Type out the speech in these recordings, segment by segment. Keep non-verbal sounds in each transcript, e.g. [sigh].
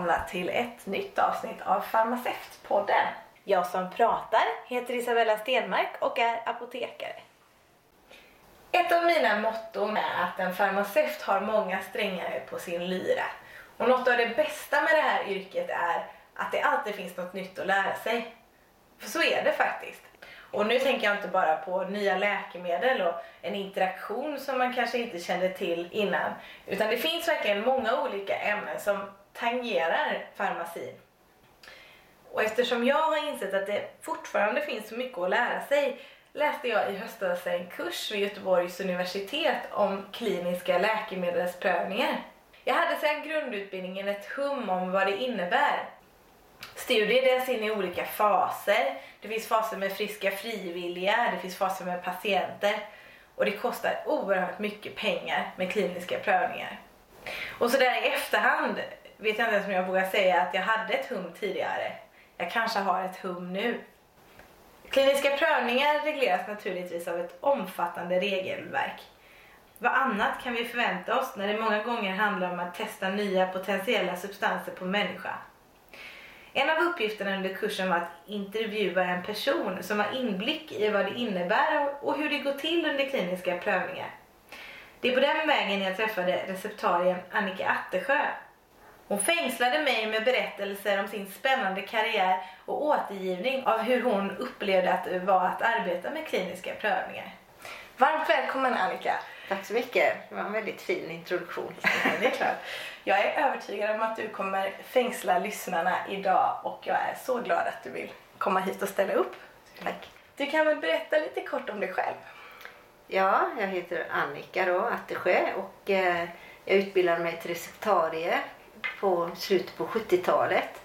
Välkomna till ett nytt avsnitt av Farmaceutpodden. Jag som pratar heter Isabella Stenmark och är apotekare. Ett av mina motton är att en farmaceut har många strängare på sin lyra. Och något av det bästa med det här yrket är att det alltid finns något nytt att lära sig. För så är det faktiskt. Och nu tänker jag inte bara på nya läkemedel och en interaktion som man kanske inte kände till innan. Utan det finns verkligen många olika ämnen som tangerar farmacin. Och eftersom jag har insett att det fortfarande finns så mycket att lära sig läste jag i höstas en kurs vid Göteborgs universitet om kliniska läkemedelsprövningar. Jag hade sedan grundutbildningen ett hum om vad det innebär. Studier delas in i olika faser. Det finns faser med friska frivilliga, det finns faser med patienter och det kostar oerhört mycket pengar med kliniska prövningar. Och så där i efterhand vet jag inte ens om jag vågar säga att jag hade ett hum tidigare. Jag kanske har ett hum nu. Kliniska prövningar regleras naturligtvis av ett omfattande regelverk. Vad annat kan vi förvänta oss när det många gånger handlar om att testa nya potentiella substanser på människa? En av uppgifterna under kursen var att intervjua en person som har inblick i vad det innebär och hur det går till under kliniska prövningar. Det är på den vägen jag träffade receptarien Annika Attesjö. Hon fängslade mig med berättelser om sin spännande karriär och återgivning av hur hon upplevde att det var att arbeta med kliniska prövningar. Varmt välkommen Annika! Tack så mycket. Det var en väldigt fin introduktion. [laughs] det är klart. Jag är övertygad om att du kommer fängsla lyssnarna idag och jag är så glad att du vill komma hit och ställa upp. Tack. Du kan väl berätta lite kort om dig själv? Ja, jag heter Annika då, Attesjö och eh, jag utbildade mig till receptarie på slutet på 70-talet.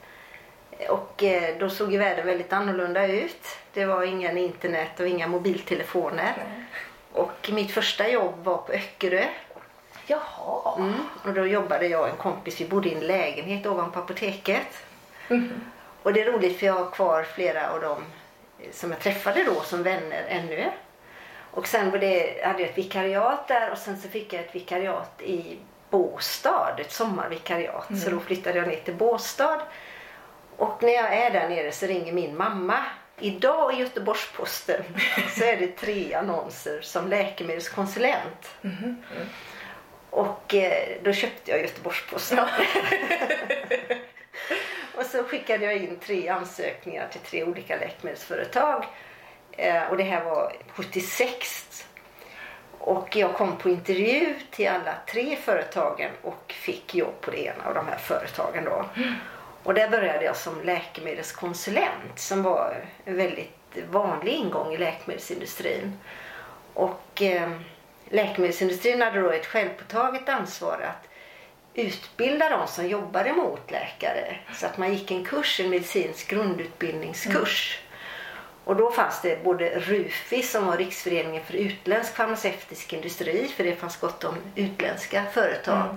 Och eh, då såg ju världen väldigt annorlunda ut. Det var ingen internet och inga mobiltelefoner. Mm. Och mitt första jobb var på Öckerö. Jaha. Mm. Och då jobbade jag och en kompis, vi bodde i en lägenhet ovanpå apoteket. Mm. Och det är roligt för jag har kvar flera av dem som jag träffade då som vänner ännu. Och sen var det, hade jag ett vikariat där och sen så fick jag ett vikariat i Båstad, ett sommarvikariat. Mm. Så då flyttade jag ner till Båstad. Och när jag är där nere så ringer min mamma Idag i Göteborgs-Posten [laughs] så är det tre annonser som läkemedelskonsulent. Mm. Mm. Och eh, då köpte jag Göteborgs-Posten. [laughs] Och så skickade jag in tre ansökningar till tre olika läkemedelsföretag. Eh, och det här var 76. Och jag kom på intervju till alla tre företagen och fick jobb på det ena av de här företagen då. Mm. Och där började jag som läkemedelskonsulent som var en väldigt vanlig ingång i läkemedelsindustrin. Och eh, läkemedelsindustrin hade då ett självpåtaget ansvar att utbilda de som jobbade mot läkare. Så att man gick en kurs, en medicinsk grundutbildningskurs. Och då fanns det både RUFI som var Riksföreningen för utländsk farmaceutisk industri, för det fanns gott om utländska företag. Mm.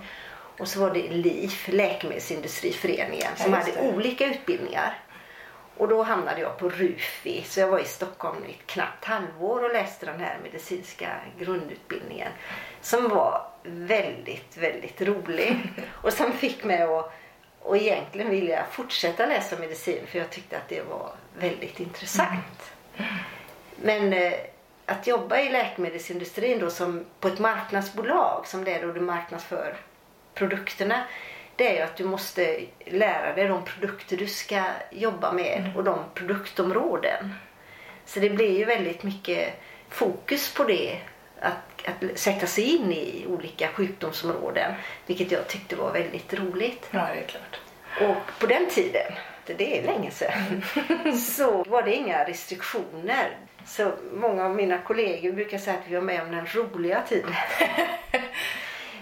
Och så var det LIF, Läkemedelsindustriföreningen, som ja, hade olika utbildningar. Och då hamnade jag på RUFI, så jag var i Stockholm i ett knappt halvår och läste den här medicinska grundutbildningen. Som var väldigt, väldigt rolig. [laughs] Och som fick mig att och egentligen ville jag fortsätta läsa medicin för jag tyckte att det var väldigt intressant. Men eh, att jobba i läkemedelsindustrin då som på ett marknadsbolag som det är då du marknadsför produkterna det är ju att du måste lära dig de produkter du ska jobba med mm. och de produktområden. Så det blir ju väldigt mycket fokus på det. Att, att sätta sig in i olika sjukdomsområden. Vilket jag tyckte var väldigt roligt. Ja, det är klart. Och på den tiden, det är länge sedan, mm. så var det inga restriktioner. Så många av mina kollegor brukar säga att vi var med om den roliga tiden. [laughs]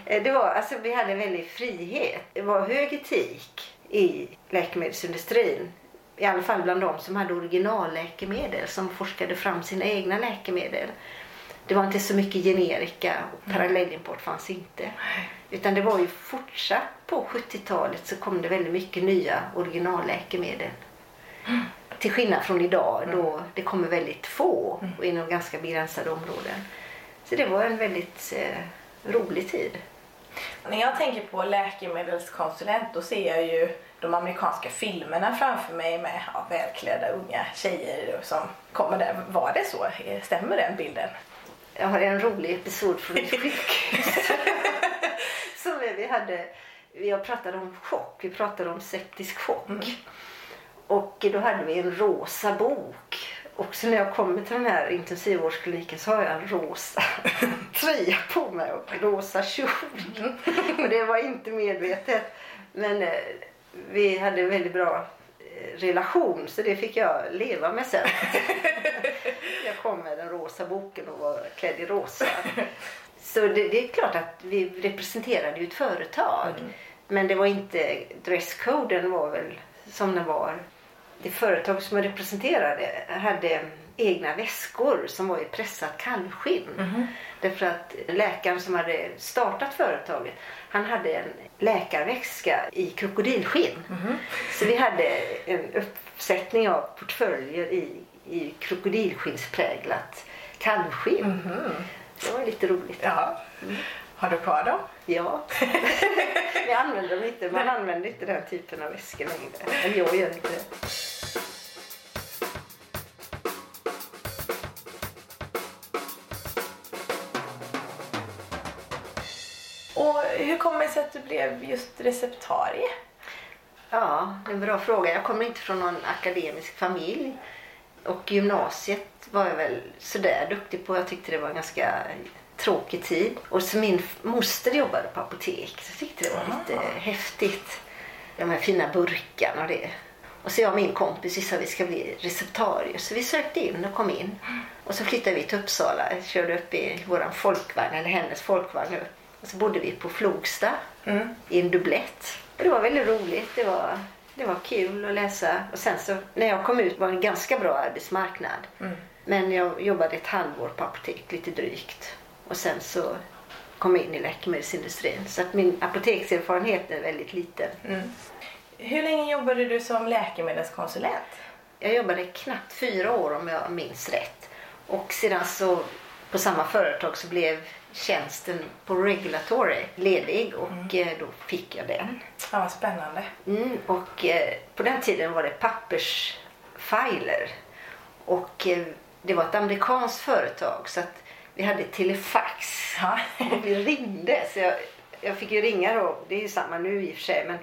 Det var, alltså, vi hade en väldig frihet. Det var hög etik i läkemedelsindustrin. I alla fall bland de som hade originalläkemedel som forskade fram sina egna läkemedel. Det var inte så mycket generika och parallellimport fanns inte. Utan det var ju fortsatt på 70-talet så kom det väldigt mycket nya originalläkemedel. Till skillnad från idag då det kommer väldigt få och inom ganska begränsade områden. Så det var en väldigt eh, rolig tid. När jag tänker på läkemedelskonsulent då ser jag ju de amerikanska filmerna framför mig med ja, välklädda unga tjejer som kommer där. Var det så? Stämmer den bilden? Jag har en rolig episod från ett sjukhus. [laughs] som vi hade, vi pratade om chock, vi pratade om septisk chock. Mm. Och då hade vi en rosa bok. Och så när jag kommer till den här intensivvårdskliniken så har jag en rosa [laughs] tröja på mig och rosa kjol. och det var inte medvetet. Men eh, vi hade väldigt bra relation så det fick jag leva med sen. [laughs] jag kom med den rosa boken och var klädd i rosa. Så det, det är klart att vi representerade ju ett företag. Mm. Men det var inte, dresscoden var väl som den var. Det företag som jag representerade hade egna väskor som var i pressat kalvskinn. Mm. Därför att läkaren som hade startat företaget han hade en läkarväska i krokodilskinn. Mm. Så vi hade en uppsättning av portföljer i, i krokodilskinnspräglat kalvskinn. Mm. Det var lite roligt. Ja. Mm. Har du kvar dem? Ja. [laughs] Vi använder dem inte. Man använder inte den typen av väskor längre. Eller jag gör inte det. Hur kommer det sig att du blev just receptarie? Ja, det är en bra fråga. Jag kommer inte från någon akademisk familj. Och gymnasiet var jag väl sådär duktig på. Jag tyckte det var en ganska tråkig tid. Och så min moster jobbade på apotek så jag tyckte det var lite Aha. häftigt. De här fina burkarna och det. Och så jag och min kompis sa vi ska bli receptarier. Så vi sökte in och kom in. Och så flyttade vi till Uppsala. Jag körde upp i våran folkvagn, eller hennes folkvagn upp. Och så bodde vi på Flogsta mm. i en dubblett. Och det var väldigt roligt. Det var, det var kul att läsa. Och sen så när jag kom ut var det en ganska bra arbetsmarknad. Mm. Men jag jobbade ett halvår på apotek, lite drygt. Och sen så kom jag in i läkemedelsindustrin. Så att min apotekserfarenhet är väldigt liten. Mm. Hur länge jobbade du som läkemedelskonsulent? Jag jobbade knappt fyra år om jag minns rätt. Och sedan så på samma företag så blev tjänsten på Regulatory ledig och mm. Eh, då fick jag den. Ja, vad spännande. Mm, och eh, på den tiden var det pappersfiler och eh, det var ett amerikanskt företag så att vi hade telefax ja. och [laughs] vi ringde. Så jag, jag fick ju ringa då, det är ju samma nu i och för sig men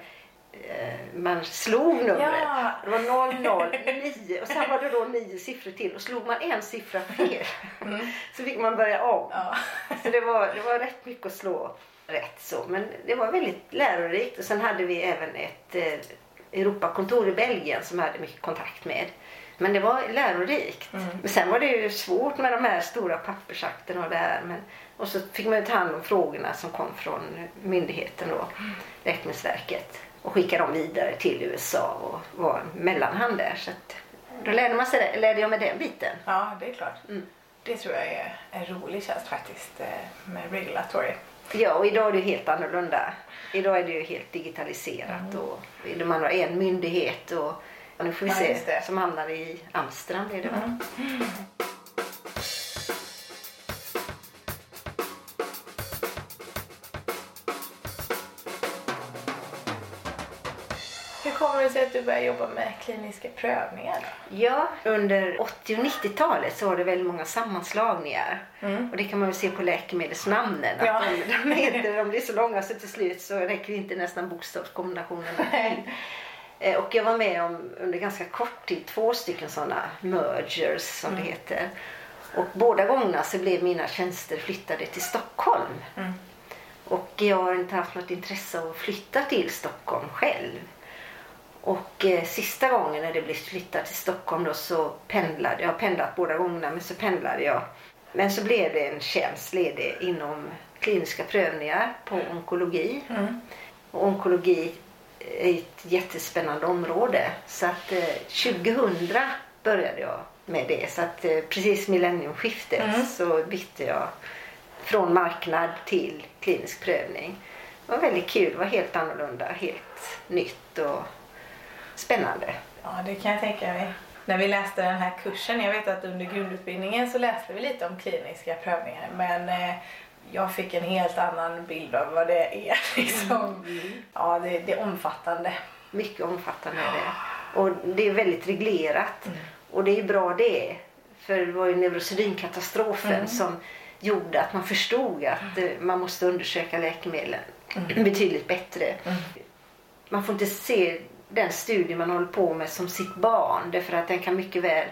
man slog numret. Ja. Det var 009 och sen var det då nio siffror till och slog man en siffra fel mm. så fick man börja om. Ja. Så det var, det var rätt mycket att slå rätt så men det var väldigt lärorikt och sen hade vi även ett eh, Europakontor i Belgien som jag hade mycket kontakt med. Men det var lärorikt. Mm. Men sen var det ju svårt med de här stora pappersakterna och det här. Men, och så fick man ta hand om frågorna som kom från myndigheten då, mm. Läkemedelsverket. Och skicka dem vidare till USA och var mellanhand där. Så att, då lärde, man sig, lärde jag mig den biten. Ja, det är klart. Mm. Det tror jag är en rolig tjänst faktiskt eh, med regulatory. Ja, och idag är det helt annorlunda. Idag är det ju helt digitaliserat mm. och man har en myndighet och nu får vi ja, se. Som hamnar i Amsterdam blir det va? Mm. Kommer det sig att du började jobba med kliniska prövningar? Ja, under 80 och 90-talet så var det väldigt många sammanslagningar. Mm. Och det kan man väl se på läkemedelsnamnen. Ja. Att de, de, de blir så långa så till slut så räcker inte nästan bokstavskombinationerna Eh, och jag var med om under ganska kort tid två stycken sådana mergers som mm. det heter. Och båda gångerna så blev mina tjänster flyttade till Stockholm. Mm. Och jag har inte haft något intresse av att flytta till Stockholm själv. Och eh, sista gången när det blev flyttat till Stockholm då så pendlade jag. har pendlat båda gångerna men så pendlade jag. Men så blev det en tjänst ledig inom kliniska prövningar på onkologi. Mm. Och onkologi ett jättespännande område. Så att eh, 2000 började jag med det. Så att eh, precis millenniumskiftet mm. så bytte jag från marknad till klinisk prövning. Det var väldigt kul, det var helt annorlunda, helt nytt och spännande. Ja, det kan jag tänka mig. När vi läste den här kursen, jag vet att under grundutbildningen så läste vi lite om kliniska prövningar men eh, jag fick en helt annan bild av vad det är. [laughs] Liksom. Ja, det, det är omfattande. Mycket omfattande är det. Och det är väldigt reglerat. Och det är bra det. För det var ju neurosedynkatastrofen som gjorde att man förstod att eh, man måste undersöka läkemedlen [clears throat] betydligt bättre. Man får inte se den studie man håller på med som sitt barn därför att den kan mycket väl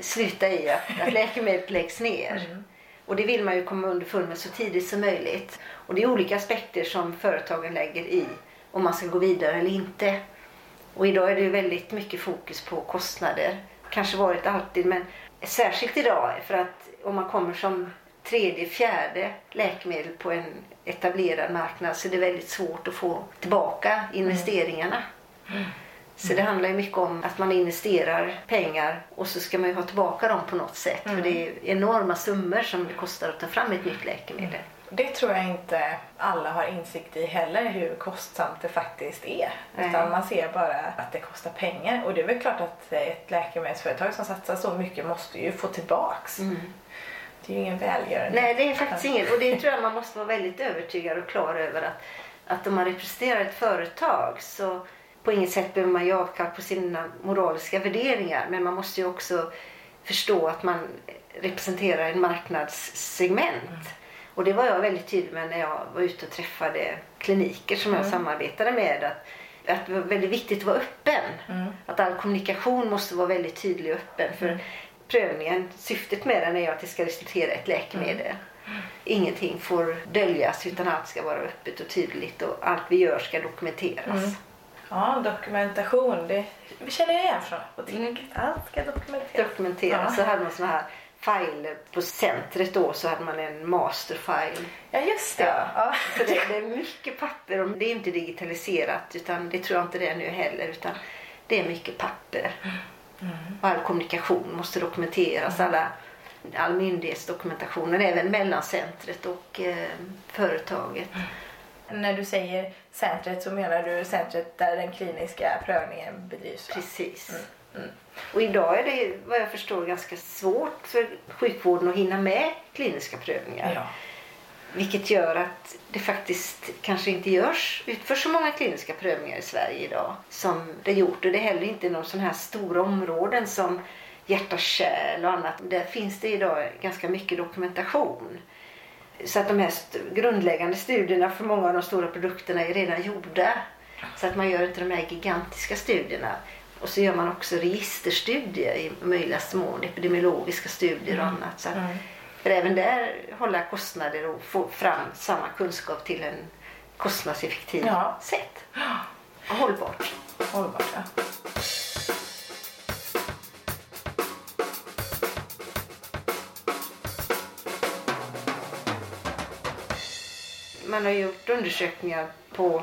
sluta i att, att läkemedlet läggs ner. Och det vill man ju komma underfund med så tidigt som möjligt. Och det är olika aspekter som företagen lägger i om man ska gå vidare eller inte. Och idag är det ju väldigt mycket fokus på kostnader. Kanske varit alltid men särskilt idag för att om man kommer som tredje, fjärde läkemedel på en etablerad marknad så är det väldigt svårt att få tillbaka investeringarna. Så det handlar ju mycket om att man investerar pengar och så ska man ju ha tillbaka dem på något sätt. För det är enorma summor som det kostar att ta fram ett nytt läkemedel. Det tror jag inte alla har insikt i heller hur kostsamt det faktiskt är. Nej. Utan man ser bara att det kostar pengar. Och det är väl klart att ett läkemedelsföretag som satsar så mycket måste ju få tillbaks. Det är ju ingen välgörande. Nej, det är faktiskt ingen. Och det tror jag man måste vara väldigt övertygad och klar över att, att om man representerar ett företag så på inget sätt behöver man ge avkall på sina moraliska värderingar. Men man måste ju också förstå att man representerar en marknadssegment. Och det var jag väldigt tydlig med när jag var ute och träffade kliniker som jag samarbetade med. Att, att det var väldigt viktigt att vara öppen. Att all kommunikation måste vara väldigt tydlig och öppen. För prövningen, syftet med den är ju att det ska resultera i ett läkemedel. Ingenting får döljas utan allt ska vara öppet och tydligt och allt vi gör ska dokumenteras. Ja, dokumentation. Det vi känner igen från apoteket. Allt ska dokumenteras. Ja. Så hade man såna här filer på centret då så hade man en masterfile. Ja, just det. Ja. Ja. Så det, det är mycket papper och det är inte digitaliserat utan det tror jag inte det är nu heller utan det är mycket papper. Och all kommunikation måste dokumenteras. Alla, all myndighetsdokumentationen även mellan centret och eh, företaget. När du säger centret så menar du centret där den kliniska prövningen bedrivs? va? Precis. Och idag är det vad jag förstår ganska svårt för sjukvården att hinna med kliniska prövningar. Ja. Vilket gör att det faktiskt kanske inte görs, utförs så många kliniska prövningar i Sverige idag som det gjort. Och det är heller inte någon sån här stora områden som hjärta, kärl och annat. Där finns det idag ganska mycket dokumentation. Så att de här st- grundläggande studierna för många av de stora produkterna är redan gjorda. Så att man gör inte de här gigantiska studierna. Och så gör man också registerstudier i möjligaste mån, epidemiologiska studier och annat. Så att, För även där hålla kostnader och få fram samma kunskap till en kostnadseffektiv Ja. sätt. Och hållbart. Hållbart, ja. Man har gjort undersökningar på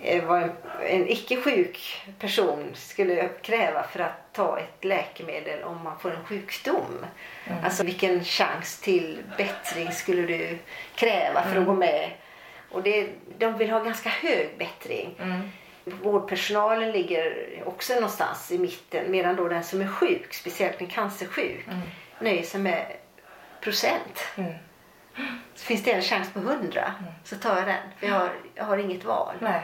eh, vad en, en icke sjuk person skulle kräva för att ta ett läkemedel om man får en sjukdom. Alltså vilken chans till bättring skulle du kräva för att gå med? Och det, de vill ha ganska hög bättring. Vårdpersonalen ligger också någonstans i mitten medan då den som är sjuk, speciellt en cancersjuk, nöjer sig med procent. Så finns det en chans på 100 så tar jag den. För jag har, jag har inget val. Nej.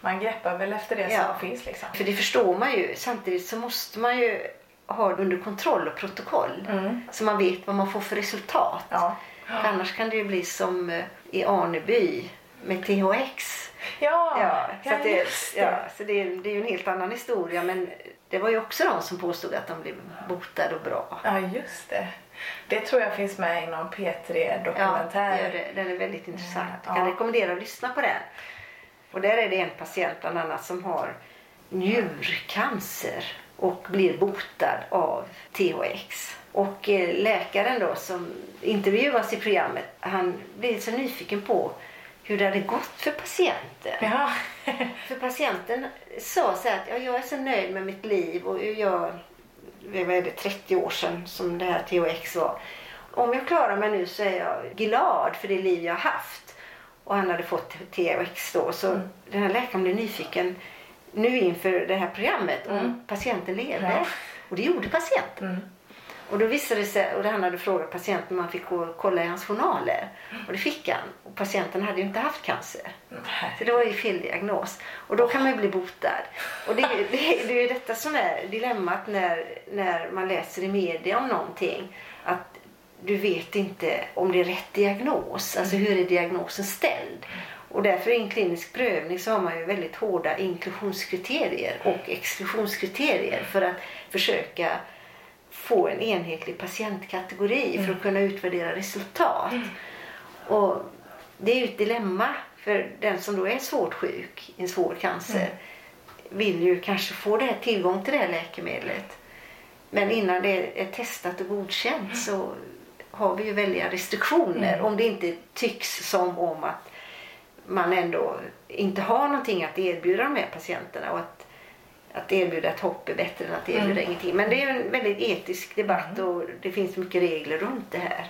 Man greppar väl efter det Ja. som finns liksom. För det förstår man ju. Samtidigt så måste man ju ha det under kontroll och protokoll. Så man vet vad man får för resultat. Ja. För annars kan det ju bli som eh, i Arneby med THX. Ja, Ja, så, att det, ja, så det, är, det är ju en helt annan historia. Men det var ju också de som påstod att de blev botade och bra. Ja, just det. Det tror jag finns med i någon Ja, P3-dokumentär. det gör det. Den är väldigt intressant. Jag Ja. kan rekommendera att lyssna på den. Och där är det en patient bland annat som har njurcancer och blir botad av THX. Och eh, läkaren då som intervjuas i programmet, han blir så nyfiken på hur det hade gått för patienten. Ja. För patienten sa så här att ja, jag är så nöjd med mitt liv och jag, det var det 30 år sedan som det här THX var. Om jag klarar mig nu så är jag glad för det liv jag haft. Och han hade fått THX då. Så den här läkaren blev nyfiken nu inför det här programmet om patienten levde. Ja. Och det gjorde patienten. Och då visade det sig, och han hade frågat patienten om man fick gå och kolla i hans journaler. Och det fick han. Och patienten hade ju inte haft cancer. Så det var ju fel diagnos. Och då kan man ju bli botad. Och det, det, det är ju detta som är dilemmat när, när man läser i media om någonting. Att du vet inte om det är rätt diagnos. Alltså hur är diagnosen ställd? Och därför i en klinisk prövning så har man ju väldigt hårda inklusionskriterier och exklusionskriterier för att försöka få en enhetlig patientkategori för att kunna utvärdera resultat. Och det är ju ett dilemma för den som då är svårt sjuk i en svår cancer vill ju kanske få det här, tillgång till det här läkemedlet. Men innan det är testat och godkänt så har vi ju väldiga restriktioner. Om det inte tycks som om att man ändå inte har någonting att erbjuda de här patienterna och att, att erbjuda ett hopp är bättre än att erbjuda Mm. ingenting. Men det är en väldigt etisk debatt och det finns mycket regler runt det här.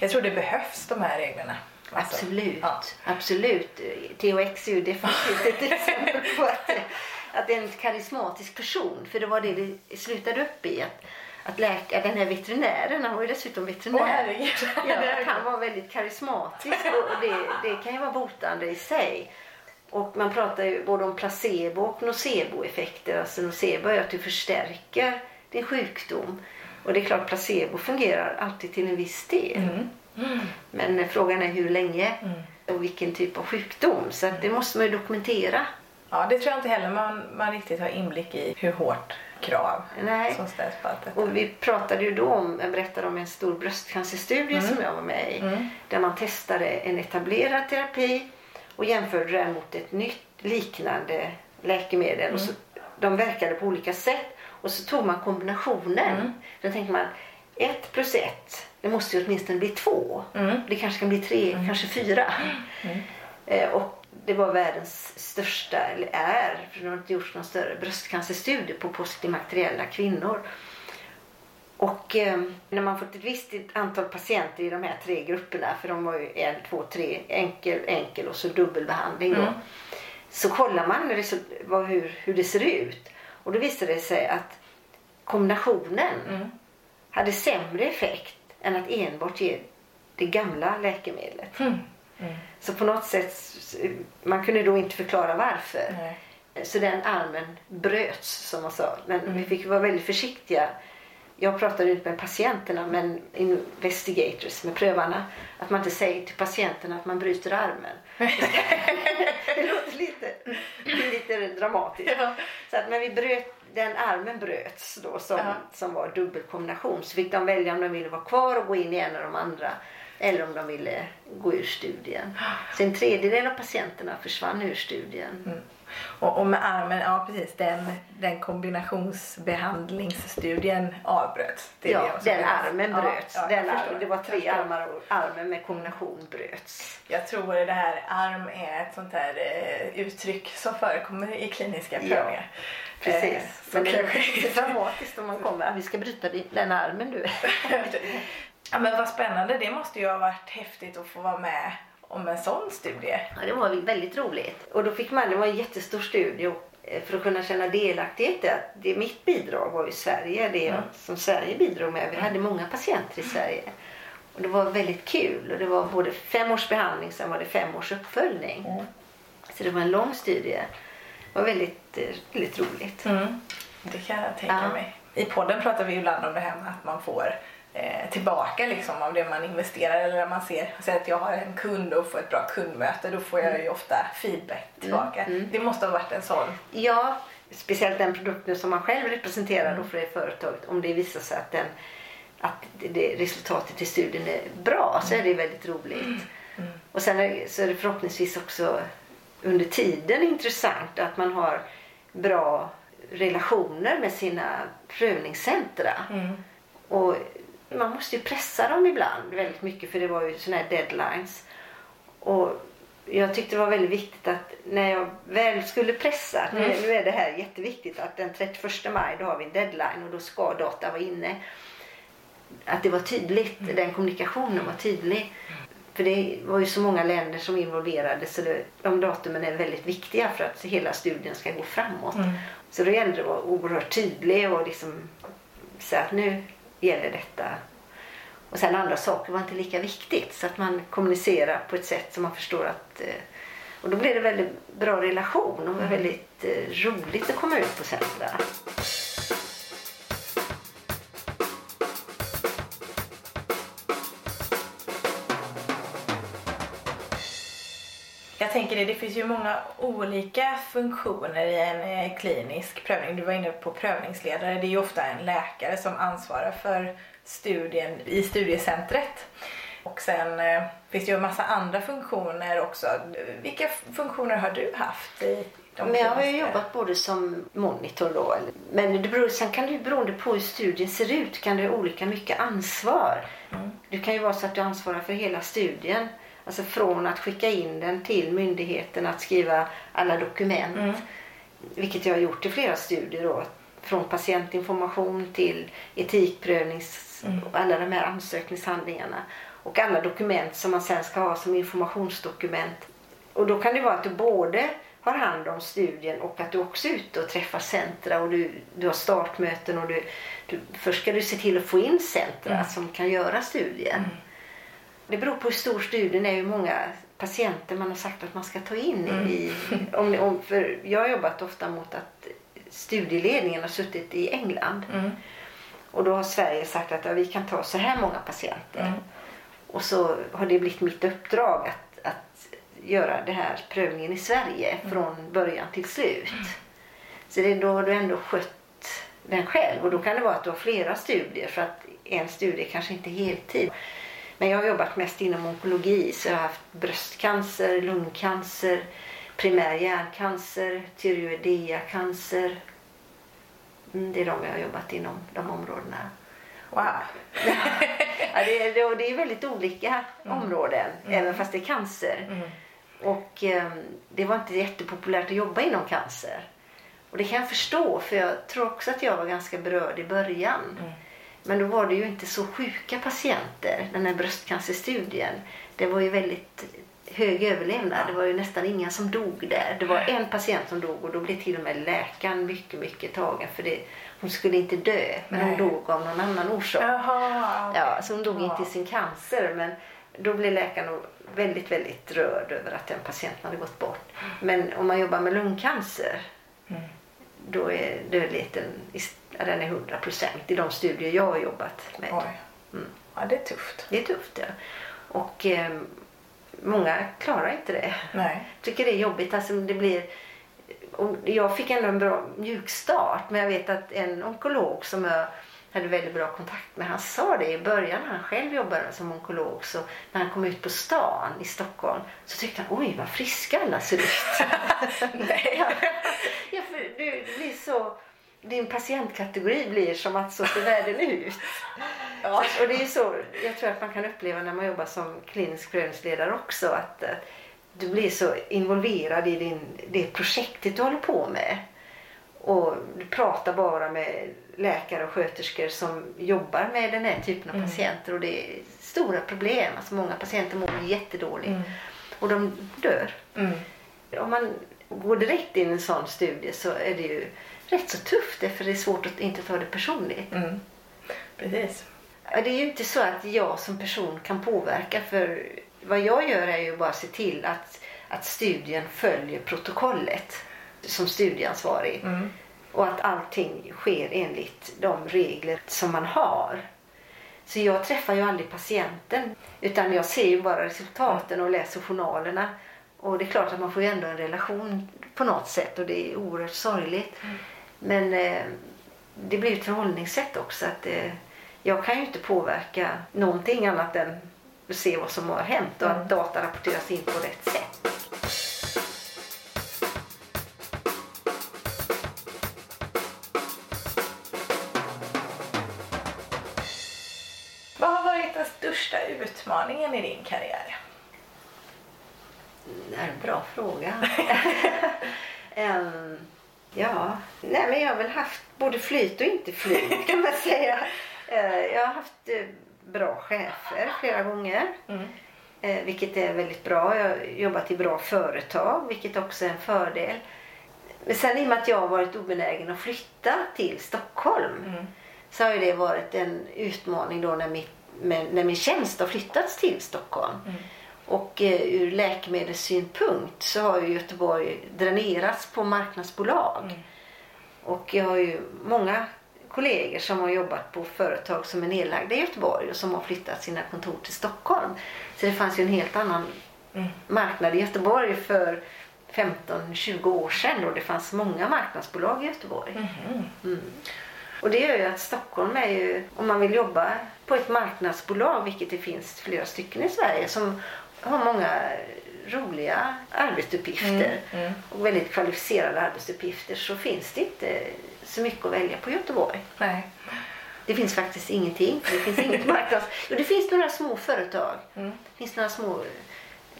Jag tror det behövs de här reglerna. Alltså, Absolut. ja. Absolut. THX är ju definitivt ett [laughs] exempel på att, att det är en karismatisk person. För det var det det slutade upp i. Att, att läka, den här veterinären, han var ju dessutom veterinär. Herregud. Ja, [laughs] han var väldigt karismatisk och det, det kan ju vara botande i sig. Och man pratar ju både om placebo och noceboeffekter. Alltså nocebo är att du förstärker din sjukdom. Och det är klart placebo fungerar alltid till en viss del. Mm. Men eh, frågan är hur länge och vilken typ av sjukdom. Så det måste man ju dokumentera. Ja, det tror jag inte heller man, man riktigt har inblick i hur hårt krav Nej. som ställs på allt detta. Och vi pratade ju då om, jag berättade om en stor bröstcancerstudie som jag var med i. Där man testade en etablerad terapi och jämförde den mot ett nytt liknande läkemedel. Och så, de verkade på olika sätt och så tog man kombinationen. Då tänkte man ett plus ett, det måste ju åtminstone bli två. Det kanske kan bli tre, kanske fyra. Eh, och det var världens största, eller är, för det har inte gjorts någon större bröstcancerstudie på postklimakteriella kvinnor. Och eh, när man fått ett visst antal patienter i de här tre grupperna, för de var ju en, två, tre, enkel, enkel och så dubbelbehandling då. Så kollar man vad, hur, hur det ser ut. Och då visade det sig att kombinationen hade sämre effekt än att enbart ge det gamla läkemedlet. Så på något sätt, man kunde då inte förklara varför. Nej. Så den armen bröts som man sa. Men vi fick vara väldigt försiktiga. Jag pratade inte med patienterna men investigators, med prövarna. Att man inte säger till patienterna att man bryter armen. [laughs] det låter lite, lite dramatiskt. Ja. Så att, men vi bröt, den armen bröts då som, Ja. som var dubbelkombination. Så fick de välja om de ville vara kvar och gå in i en av de andra. Eller om de ville gå ur studien. Så en tredjedel av patienterna försvann ur studien. Och, och med armen, ja precis, den, den kombinationsbehandlingsstudien avbröts. Det är det Ja, den armen Ja, bröts. ja, den armen, det var tre armar och armen med kombination bröts. Jag tror det här arm är ett sånt här eh, uttryck som förekommer i kliniska Ja, prövningar. Eh, Precis. så Men det är dramatiskt om man kommer. "Ah, Vi ska bryta din- den armen du. [laughs] ja, men vad spännande, det måste ju ha varit häftigt att få vara med om en sån studie. Ja, det var väldigt roligt. Och då fick man, det var en jättestor studie eh, för att kunna känna delaktighet att det mitt bidrag var i Sverige, det jag, som Sverige bidrog med. Vi hade många patienter i Sverige. Och det var väldigt kul och det var både fem års behandling sen var det fem års uppföljning. Så det var en lång studie. Det var väldigt, eh, väldigt roligt. Mm. Det kan jag tänka Ja. mig. I podden pratar vi ibland om det här med att man får tillbaka liksom av det man investerar eller när man ser, säg att jag har en kund och får ett bra kundmöte då får jag ju ofta feedback tillbaka. Det måste ha varit en sån. Ja, speciellt den produkten som man själv representerar då för det företaget. Om det visar sig att, den, att det, resultatet i studien är bra så är det väldigt roligt. Och sen är, så är det förhoppningsvis också under tiden intressant att man har bra relationer med sina prövningscentra. Och man måste ju pressa dem ibland väldigt mycket för det var ju såna här deadlines. Och jag tyckte det var väldigt viktigt att när jag väl skulle pressa, att nu, nu är det här jätteviktigt att den 31 maj då har vi en deadline och då ska data vara inne. Att det var tydligt, den kommunikationen var tydlig. För det var ju så många länder som involverade så det, de datumen är väldigt viktiga för att hela studien ska gå framåt. Så då gällde det att vara oerhört tydlig och liksom säga att nu, gäller detta. Och sen andra saker var inte lika viktigt. Så att man kommunicerar på ett sätt som man förstår att... Eh, och då blev det väldigt bra relation och väldigt eh, roligt att komma ut på centra. Jag tänker det, det finns ju många olika funktioner i en eh, klinisk prövning. Du var inne på prövningsledare. Det är ju ofta en läkare som ansvarar för studien i studiecentret. Och sen eh, finns det ju en massa andra funktioner också. Vilka funktioner har du haft i de Men jag har ju jobbat både som monitor då. Men det beror, sen kan det ju beroende på hur studien ser ut kan det ha olika mycket ansvar. Det kan ju vara så att du ansvarar för hela studien. Alltså från att skicka in den till myndigheten att skriva alla dokument. Vilket jag har gjort i flera studier då. Från patientinformation till etikprövnings och alla de här ansökningshandlingarna. Och alla dokument som man sen ska ha som informationsdokument. Och då kan det vara att du både har hand om studien och att du också är ute och träffar centra och du, du har startmöten och du, du, först ska du se till att få in centra som kan göra studien. Det beror på hur stor studien är, hur många patienter man har sagt att man ska ta in i. Om, om, för jag har jobbat ofta mot att studieledningen har suttit i England. Och då har Sverige sagt att ja, vi kan ta så här många patienter. Och så har det blivit mitt uppdrag att, att göra den här prövningen i Sverige från början till slut. Så det då har du ändå skött den själv. Och då kan det vara att du har flera studier för att en studie kanske inte är heltid. Men jag har jobbat mest inom onkologi så jag har haft bröstcancer, lungcancer, primär hjärncancer, tyreoideacancer. Mm, det är de jag har jobbat inom de områdena. Wow. Ja, det, är, det, är väldigt olika områden, även fast det är cancer. Och eh, det var inte jättepopulärt att jobba inom cancer. Och det kan jag förstå, för jag tror också att jag var ganska berörd i början. Men då var det ju inte så sjuka patienter, den här bröstcancerstudien. Det var ju väldigt hög överlevnad. Det var ju nästan inga som dog där. Det var en patient som dog och då blev till och med läkaren mycket, mycket tagen för det. Hon skulle inte dö, men hon Nej. dog av någon annan orsak. Jaha. Ja, så hon dog Ja. inte i sin cancer men då blev läkaren väldigt, väldigt rörd över att den patienten hade gått bort. Men om man jobbar med lungcancer då är dödligheten ja, den är 100 procent i de studier jag har jobbat med. Oj. Ja, det är tufft. Det är tufft ja. Och eh, många klarar inte det. Nej. tycker det är jobbigt. Alltså det blir, och jag fick ändå en bra mjukstart men jag vet att en onkolog som jag hade väldigt bra kontakt med han sa det i början när han själv jobbade som onkolog så när han kom ut på stan i Stockholm så tyckte han oj vad friska alla ser ut. [laughs] Nej. [laughs] ja, för det blir så din patientkategori blir som att så ser världen ut. [laughs] Ja. Och det är så jag tror att man kan uppleva när man jobbar som klinisk prövningsledare också att eh, du blir så involverad i din, det projektet du håller på med. Och du pratar bara med läkare och sköterskor som jobbar med den här typen av patienter och det är stora problem. Alltså många patienter mår jättedåligt och de dör. Mm. Om man går direkt in i en sån studie så är det ju rätt så tufft för det är svårt att inte ta det personligt. Mm. Precis. Det är ju inte så att jag som person kan påverka för vad jag gör är ju bara att se till att, att studien följer protokollet som studieansvarig. Mm. Och att allting sker enligt de regler som man har. Så jag träffar ju aldrig patienten utan jag ser ju bara resultaten och läser journalerna. Och det är klart att man får ju ändå en relation på något sätt och det är oerhört sorgligt. Men eh, det blir ett förhållningssätt också. att eh, Jag kan ju inte påverka någonting annat än att se vad som har hänt och att data rapporteras in på rätt sätt. Vad har varit den största utmaningen i din karriär? Det är en bra fråga. [laughs] Ehm, ja, nej men jag har väl haft både flyt och inte flyt [laughs] kan man säga. Eh, jag har haft eh, bra chefer flera gånger. Mm. Eh, vilket är väldigt bra. Jag har jobbat i bra företag vilket också är en fördel. Men sen i och med att jag har varit obenägen att flytta till Stockholm Mm. så har det varit en utmaning då när, mitt, när min tjänst har flyttats till Stockholm. Mm. Och eh, ur läkemedelssynpunkt så har ju Göteborg dränerats på marknadsbolag. Mm. Och jag har ju många kollegor som har jobbat på företag som är nedlagda i Göteborg och som har flyttat sina kontor till Stockholm. Så det fanns ju en helt annan mm. marknad i Göteborg för 15-20 år sedan och det fanns många marknadsbolag i Göteborg. Mm. Mm. Och det gör ju att Stockholm är ju, om man vill jobba på ett marknadsbolag, vilket det finns flera stycken i Sverige som har många roliga arbetsuppgifter mm, mm. och väldigt kvalificerade arbetsuppgifter så finns det inte så mycket att välja på Göteborg. Nej. Det finns faktiskt ingenting. Det finns inget [laughs] marknads... Jo, det finns några små företag. Mm. Det finns några små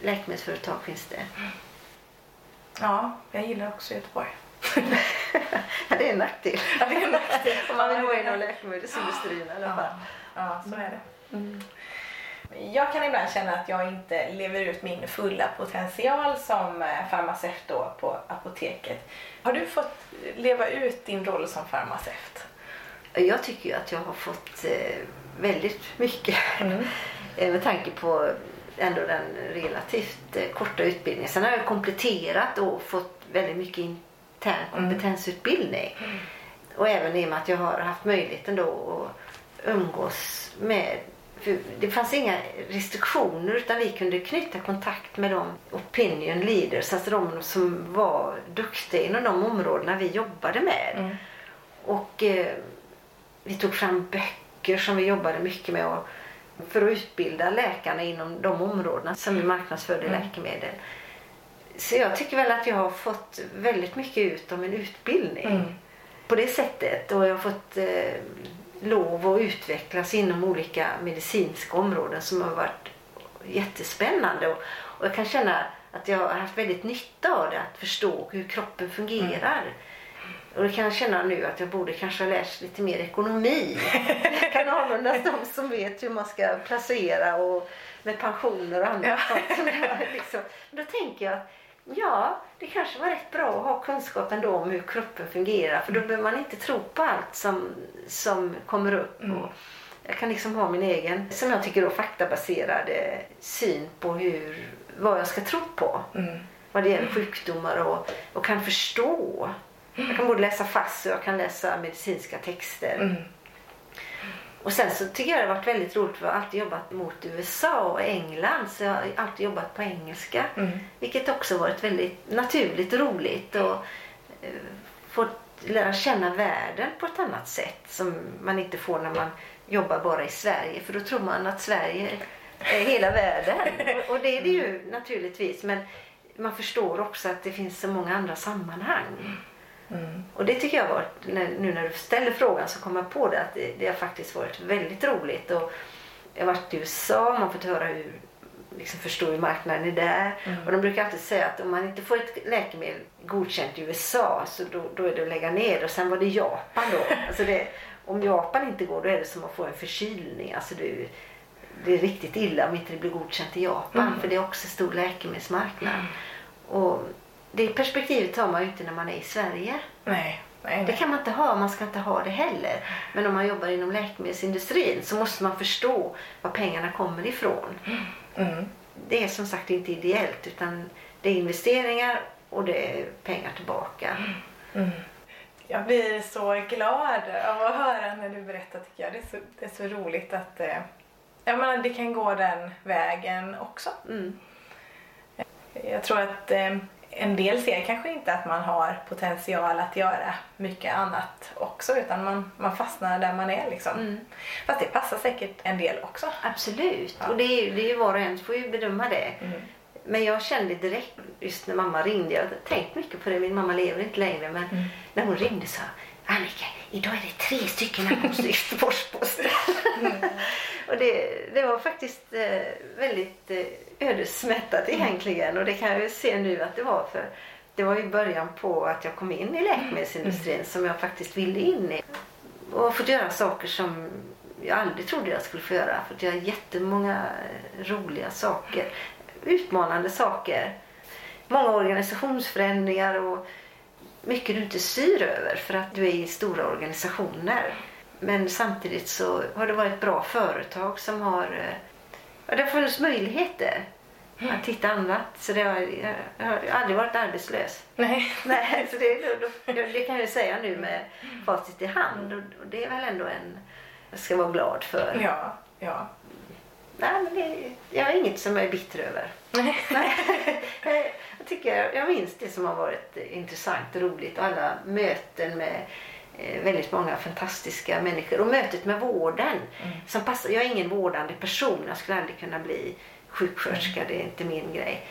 läkemedelsföretag. Finns det. Ja, jag gillar också Göteborg. [laughs] ja, det är en nackdel. Ja, det är en nackdel. [laughs] Om man vill vara inom läkemedelsindustrin i alla fall. Ja, så är det. Jag kan ibland känna att jag inte lever ut min fulla potential som eh, farmaceut då på apoteket. Har du fått leva ut din roll som farmaceut? Jag tycker ju att jag har fått eh, väldigt mycket mm. [laughs] Eh, med tanke på ändå den relativt korta utbildningen. Sen har jag kompletterat och fått väldigt mycket intern mm. kompetensutbildning. Mm. Och även i och med att jag har haft möjligheten då att umgås med det fanns inga restriktioner utan vi kunde knyta kontakt med de opinion leaders, alltså de som var duktiga inom de områdena vi jobbade med. Mm. Och eh, vi tog fram böcker som vi jobbade mycket med och, för att utbilda läkarna inom de områdena som vi marknadsförde mm. läkemedel. Så jag tycker väl att jag har fått väldigt mycket ut av min utbildning. Mm. På det sättet. Och jag har fått eh, lov att utvecklas inom olika medicinska områden som har varit jättespännande. Och, och jag kan känna att jag har haft väldigt nytta av det, att förstå hur kroppen fungerar. Mm. Och det kan jag känna nu att jag borde kanske ha lärt lite mer ekonomi. kan användas [laughs] de som vet hur man ska placera och med pensioner och annat. Ja. [laughs] liksom. Då tänker jag Ja, det kanske var rätt bra att ha kunskap ändå om hur kroppen fungerar för då behöver man inte tro på allt som, som kommer upp. Mm. Och jag kan liksom ha min egen, som jag tycker då, faktabaserade syn på hur, vad jag ska tro på. Mm. Vad det gäller sjukdomar och, och kan förstå. Jag kan både läsa fast och jag kan läsa medicinska texter. Mm. Och sen så tycker jag det har varit väldigt roligt för jag har alltid jobbat mot USA och England så jag har alltid jobbat på engelska. Mm. Vilket också varit väldigt naturligt roligt och eh, fått lära känna världen på ett annat sätt som man inte får när man jobbar bara i Sverige för då tror man att Sverige är hela världen. [laughs] och, det är det ju naturligtvis men man förstår också att det finns så många andra sammanhang. Mm. Och det tycker jag var, nu när du ställer frågan så kommer jag på det att det, det har faktiskt varit väldigt roligt. Och jag har varit i USA, man har fått höra hur, liksom förstå hur marknaden är där. Mm. Och de brukar alltid säga att om man inte får ett läkemedel godkänt i USA så då, då är det att lägga ner. Och sen var det Japan då. [laughs] alltså det, om Japan inte går då är det som att få en förkylning. Alltså det, det är riktigt illa om inte det blir godkänt i Japan mm. för det är också stor läkemedelsmarknad. Mm. Och det perspektivet har man ju inte när man är i Sverige. Nej, nej, nej. Det kan man inte ha, man ska inte ha det heller. Men om man jobbar inom läkemedelsindustrin så måste man förstå var pengarna kommer ifrån. Mm. Det är som sagt inte ideellt utan det är investeringar och det är pengar tillbaka. Mm. Jag blir så glad av att höra när du berättar tycker jag. Det är så, det är så roligt att eh, jag menar, det kan gå den vägen också. Mm. Jag tror att eh, en del ser kanske inte att man har potential att göra mycket annat också utan man, man fastnar där man är liksom. Mm. Fast det passar säkert en del också. Absolut, ja. och det är, ju, det är ju var och en får ju bedöma det. Mm. Men jag kände direkt just när mamma ringde, jag har tänkt mycket på det, min mamma lever inte längre men mm. när hon ringde sa Annika, idag är det tre stycken ankomster i Göteborgs-Posten. Mm. och det, det var faktiskt eh, väldigt eh, ödesmättat mm. egentligen och det kan jag se nu att det var för det var ju början på att jag kom in i läkemedelsindustrin mm. som jag faktiskt ville in i. Och fått göra saker som jag aldrig trodde jag skulle få göra. Fått göra jättemånga roliga saker. Utmanande saker. Många organisationsförändringar och mycket du inte styr över för att du är i stora organisationer. Men samtidigt så har det varit bra företag som har... eh, Ja, det har funnits möjligheter att hitta annat. Så det har, jag har aldrig varit arbetslös. Nej. [laughs] Nej, så det, då, då, det kan jag säga nu med facit i hand. Och, och det är väl ändå en... Jag ska vara glad för. Ja, ja. Nej, men det, jag har inget som jag är bitter över. [laughs] Nej. Nej, jag, tycker, jag minns det som har varit intressant och roligt. Alla möten med eh, väldigt många fantastiska människor. Och mötet med vården. Som passar, jag är ingen vårdande person. Jag skulle aldrig kunna bli sjuksköterska. Det är inte min grej.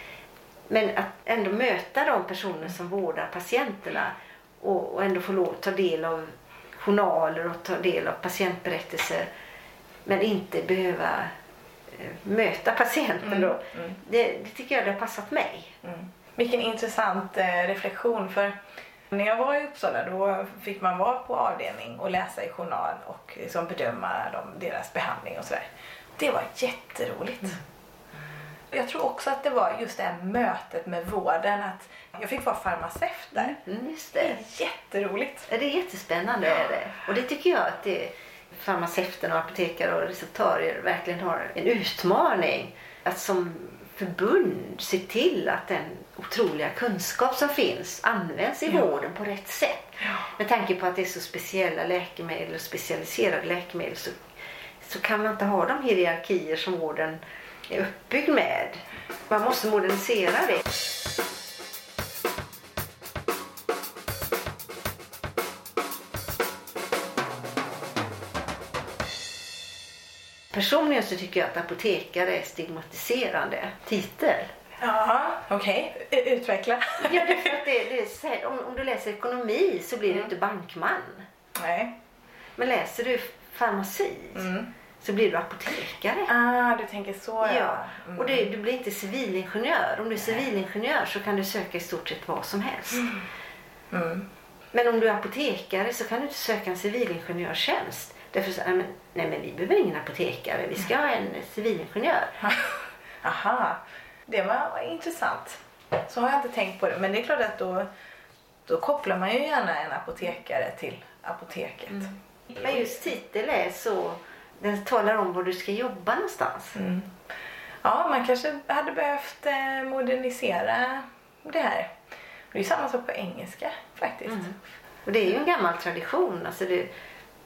Men att ändå möta de personer som vårdar patienterna och, och ändå få lov att ta del av journaler och ta del av patientberättelser men inte behöva eh, möta patienten då. Det, det tycker jag det har passat mig. Mm. Vilken intressant eh, reflektion. För när jag var i Uppsala då fick man vara på avdelning och läsa i journal och liksom bedöma dem, deras behandling och sådär. Det var jätteroligt. Jag tror också att det var just det här mötet med vården. Att jag fick vara farmaceut där. Mm, just Det det. är jätteroligt. Ja, Det är jättespännande. Är det. Och det tycker jag att det, farmaceuten och apotekare och receptarier verkligen har en utmaning. Att som förbund se till att den otroliga kunskap som finns används i Ja. vården på rätt sätt. Med tanke på att det är så speciella läkemedel och specialiserade läkemedel så, så kan man inte ha de hierarkier som vården är uppbyggd med. Man måste modernisera det. Personligen så tycker jag att apotekare är stigmatiserande titel. Ja, okej. U- Utveckla. Ja, det att det, det om, om du läser ekonomi så blir du inte bankman. Nej. Men läser du farmaci Mm. så blir du apotekare. Ah, du tänker så ja. Ja, Mm. och det, du blir inte civilingenjör. Om du är civilingenjör så kan du söka i stort sett vad som helst. Mm. Men om du är apotekare så kan du inte söka en civilingenjörstjänst. Därför nej, men, nej men vi behöver ingen apotekare, vi ska ha en civilingenjör. [laughs] Aha, det var, intressant. Så har jag inte tänkt på det. Men det är klart att då, då kopplar man ju gärna en apotekare till apoteket. Men just titel är så, den talar om var du ska jobba någonstans. Mm. Ja, man kanske hade behövt eh, modernisera det här. Det är ju samma sak på engelska faktiskt. Och det är ju en gammal tradition. Alltså det,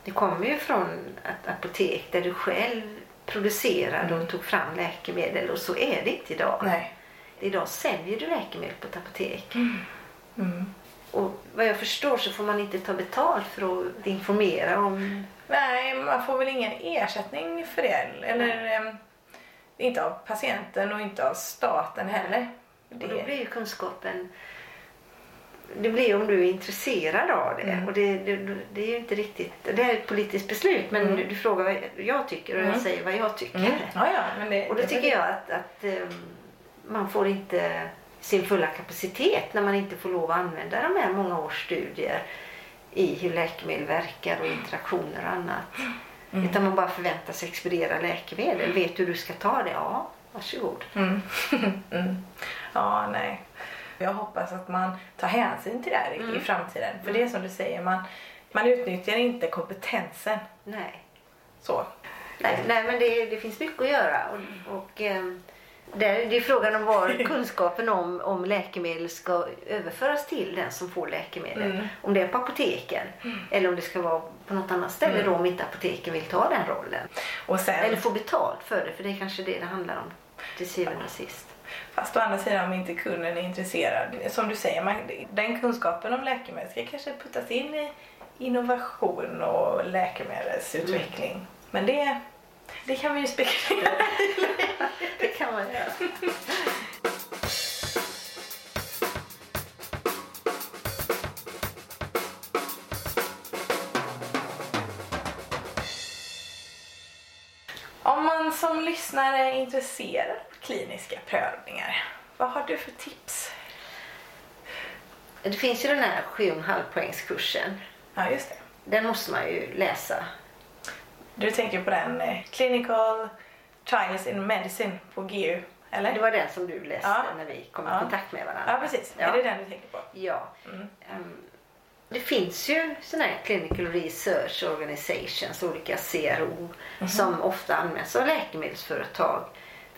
det kommer ju från ett apotek där du själv producerade och tog fram läkemedel och så är det inte idag. Nej. Idag säljer du läkemedel på ett apotek. Mm. Och vad jag förstår så får man inte ta betalt för att informera om... Nej, man får väl ingen ersättning för det. Eller eh, inte av patienten och inte av staten heller. Och då blir ju kunskapen... Det blir om du är intresserad av det. Mm. Och det, det, det är ju inte riktigt... Det är ett politiskt beslut men Mm. du, du frågar vad jag tycker och jag Mm. säger vad jag tycker. mm. Ja, ja, det, Och då det- tycker jag att, att ehm, man får inte sin fulla kapacitet när man inte får lov att använda de här många års studier i hur läkemedel verkar och interaktioner och annat. Mm. Utan man bara förväntas expediera läkemedel. Vet du hur du ska ta det? Ja, varsågod. Mm. [laughs] mm. Ja, nej. Jag hoppas att man tar hänsyn till det här i- i Mm. framtiden. För det är som du säger, man, man utnyttjar inte kompetensen. Nej. Så. Nej, nej men det, det finns mycket att göra. Och, och, ehm, det, det är frågan om var [laughs] kunskapen om, om läkemedel ska överföras till den som får läkemedel. Mm. Om det är på apoteken eller om det ska vara på något annat ställe Mm. då om inte apoteken vill ta den rollen. Sen, Eller få betalt för det, för det är kanske det det handlar om till syvende och sist. Fast å andra sidan om inte kunden är intresserad. Som du säger, man, den kunskapen om läkemedel ska kanske puttas in i innovation och läkemedelsutveckling. Men det, det kan vi ju spekulera i. [laughs] Det kan man göra. Om man som lyssnare är intresserad kliniska prövningar, vad har du för tips? Det finns ju den här 7,5 poängskursen. Ja, just det. Den måste man ju läsa. Du tänker på den eh, Clinical Trials in Medicine på GU, eller? Det var den som du läste Ja. när vi kom i Ja. kontakt med varandra. Ja, precis. Ja. Är det den du tänker på? Ja. Mm. Ehm, Det finns ju sådana här Clinical Research Organizations, olika CRO, som ofta används av läkemedelsföretag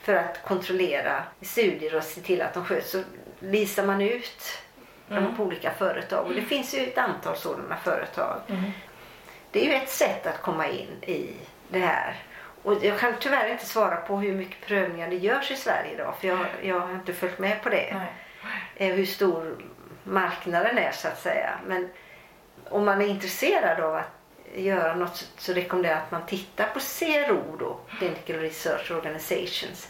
för att kontrollera studier och se till att de sköts. Så lisar man ut dem på olika företag och det finns ju ett antal sådana företag. Det är ju ett sätt att komma in i det här. Och jag kan tyvärr inte svara på hur mycket prövningar det görs i Sverige idag för jag, jag har inte följt med på det. Nej. Eh, Hur stor marknaden är så att säga. Men om man är intresserad av att göra något så- så rekommenderar jag att man tittar på CRO då, Clinical Research Organizations.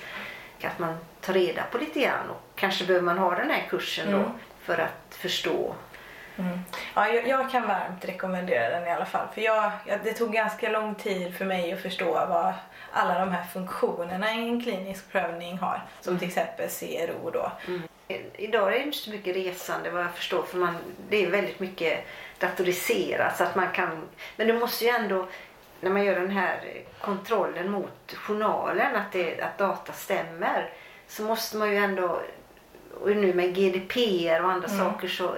Att man tar reda på lite grann och kanske behöver man ha den här kursen då Mm. för att förstå. Mm. Ja, jag, jag kan varmt rekommendera den i alla fall. För jag, jag, det tog ganska lång tid för mig att förstå vad alla de här funktionerna i en klinisk prövning har. Som till exempel CRO då. Eh, Idag är det inte så mycket resande vad jag förstår för man, det är väldigt mycket datoriserat så att man kan, men du måste ju ändå när man gör den här kontrollen mot journalen att, det, att data stämmer så måste man ju ändå och nu med GDPR och andra saker så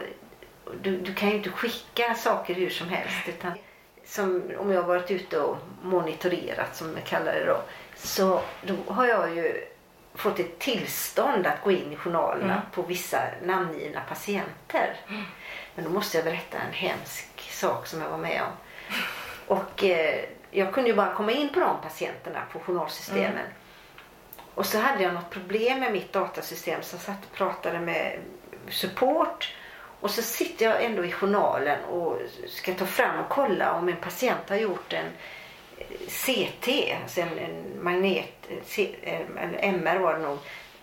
du, du kan ju inte skicka saker hur som helst utan som om jag har varit ute och monitorerat som jag kallar det då så då har jag ju fått ett tillstånd att gå in i journalerna på vissa namngivna patienter. Men då måste jag berätta en hemsk sak som jag var med om. Och eh, jag kunde ju bara komma in på de patienterna på journalsystemen. Och så hade jag något problem med mitt datasystem så jag satt och pratade med support. Och så sitter jag ändå i journalen och ska ta fram och kolla om en patient har gjort en eh, CT, alltså en, en magnet, eh, eh, eller MR var det nog,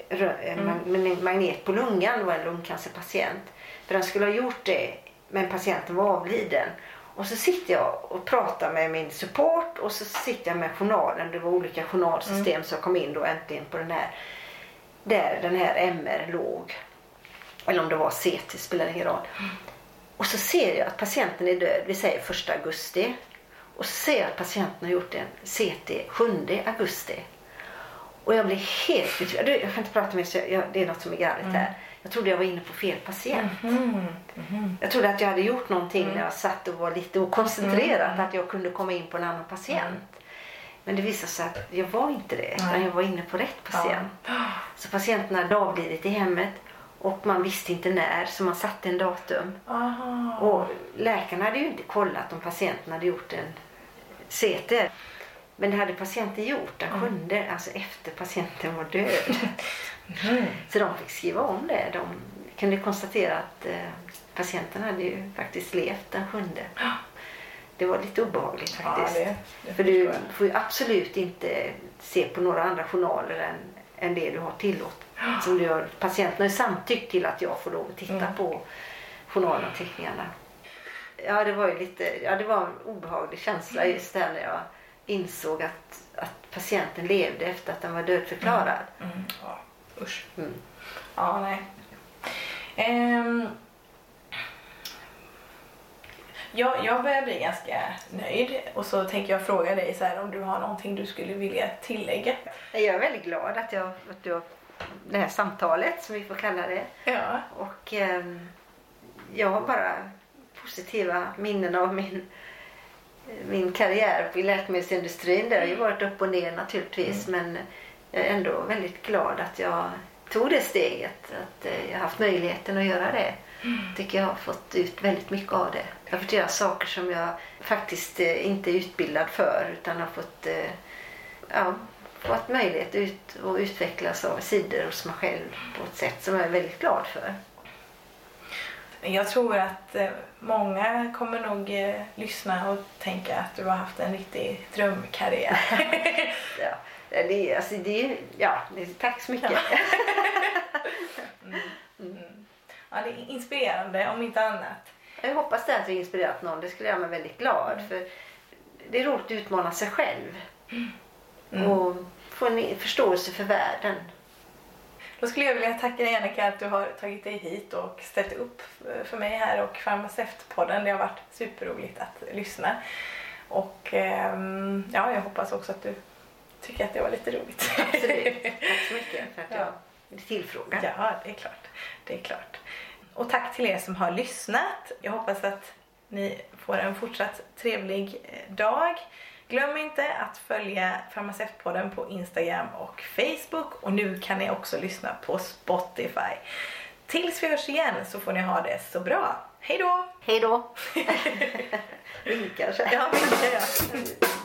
en en magnet på lungan, det var en lungcancerpatient. För den skulle ha gjort det men patienten var avliden. Och så sitter jag och pratar med min support och så sitter jag med journalen. Det var olika journalsystem så jag kom in då äntligen på den här där den här MR låg. Eller om det var CT, spelar ingen roll. Och så ser jag att patienten är död, vi säger 1 augusti. Och så ser jag att patienten har gjort en CT 7 augusti. Och jag blir helt. Du, Jag kan inte prata mer jag, jag, det är något som är galet här. Jag trodde jag var inne på fel patient. Jag trodde att jag hade gjort någonting när jag satt och var lite okoncentrerad. Att jag kunde komma in på en annan patient. Men det visade sig att jag var inte det. Utan jag var inne på rätt patient. Så patienten hade avlidit i hemmet. Och man visste inte när så man satte en datum. Aha. Och läkarna hade ju inte kollat om patienten hade gjort en CT. Men det hade patienten gjort den sjunde, alltså efter patienten var död. [laughs] Så de fick skriva om det. De kunde konstatera att eh, patienten hade ju faktiskt levt den sjunde. Det var lite obehagligt Ja, faktiskt. det, det För du får ju absolut inte se på några andra journaler än, än det du har tillåt. Som du gör. Patienten har samtyckt till att jag får lov att titta Mm. på journalanteckningarna. Ja, det var ju lite, ja, det var en obehaglig känsla just där när jag insåg att, att patienten levde efter att den var dödförklarad. Mm. Ja, usch. Mm. Ja, nej. Ehm, jag, jag börjar bli ganska nöjd och så tänker jag fråga dig så här, om du har någonting du skulle vilja tillägga. Jag är väldigt glad att, jag, att du har det här samtalet som vi får kalla det. Ja. Och ehm, jag har bara positiva minnen av min, min karriär i läkemedelsindustrin. Det har ju varit upp och ner naturligtvis men jag är ändå väldigt glad att jag tog det steget. Att eh, jag har haft möjligheten att göra det. tycker jag har fått ut väldigt mycket av det. Jag har fått göra saker som jag faktiskt eh, inte är utbildad för utan har fått eh, ja, fått möjlighet ut och utvecklas av sidor hos mig själv på ett sätt som jag är väldigt glad för. Jag tror att många kommer nog lyssna och tänka att du har haft en riktig drömkarriär. [laughs] Ja, [laughs] det, är- alltså, det, ja, det, tack så mycket. [laughs] ja, det är inspirerande om inte annat. Jag hoppas det att vi inspirerat någon. Det skulle göra mig väldigt glad. För Det är roligt att utmana sig själv. Och få en förståelse för världen. Då skulle jag vilja tacka dig Annika att du har tagit dig hit och ställt upp för mig här och Farmaceutpodden. Det har varit superroligt att lyssna. Och ehm, ja, jag hoppas också att du tycker att det var lite roligt. Absolut. [laughs] Tack så mycket för att Ja. jag tillfrågad. Ja, det är klart. Det är klart. Och tack till er som har lyssnat. Jag hoppas att ni får en fortsatt trevlig eh, dag. Glöm inte att följa Farmaceutpodden på Instagram och Facebook och nu kan ni också lyssna på Spotify. Tills vi hörs igen så får ni ha det så bra. Hej då! Hej då! [laughs] [laughs] Så här. Ja, vinkar jag.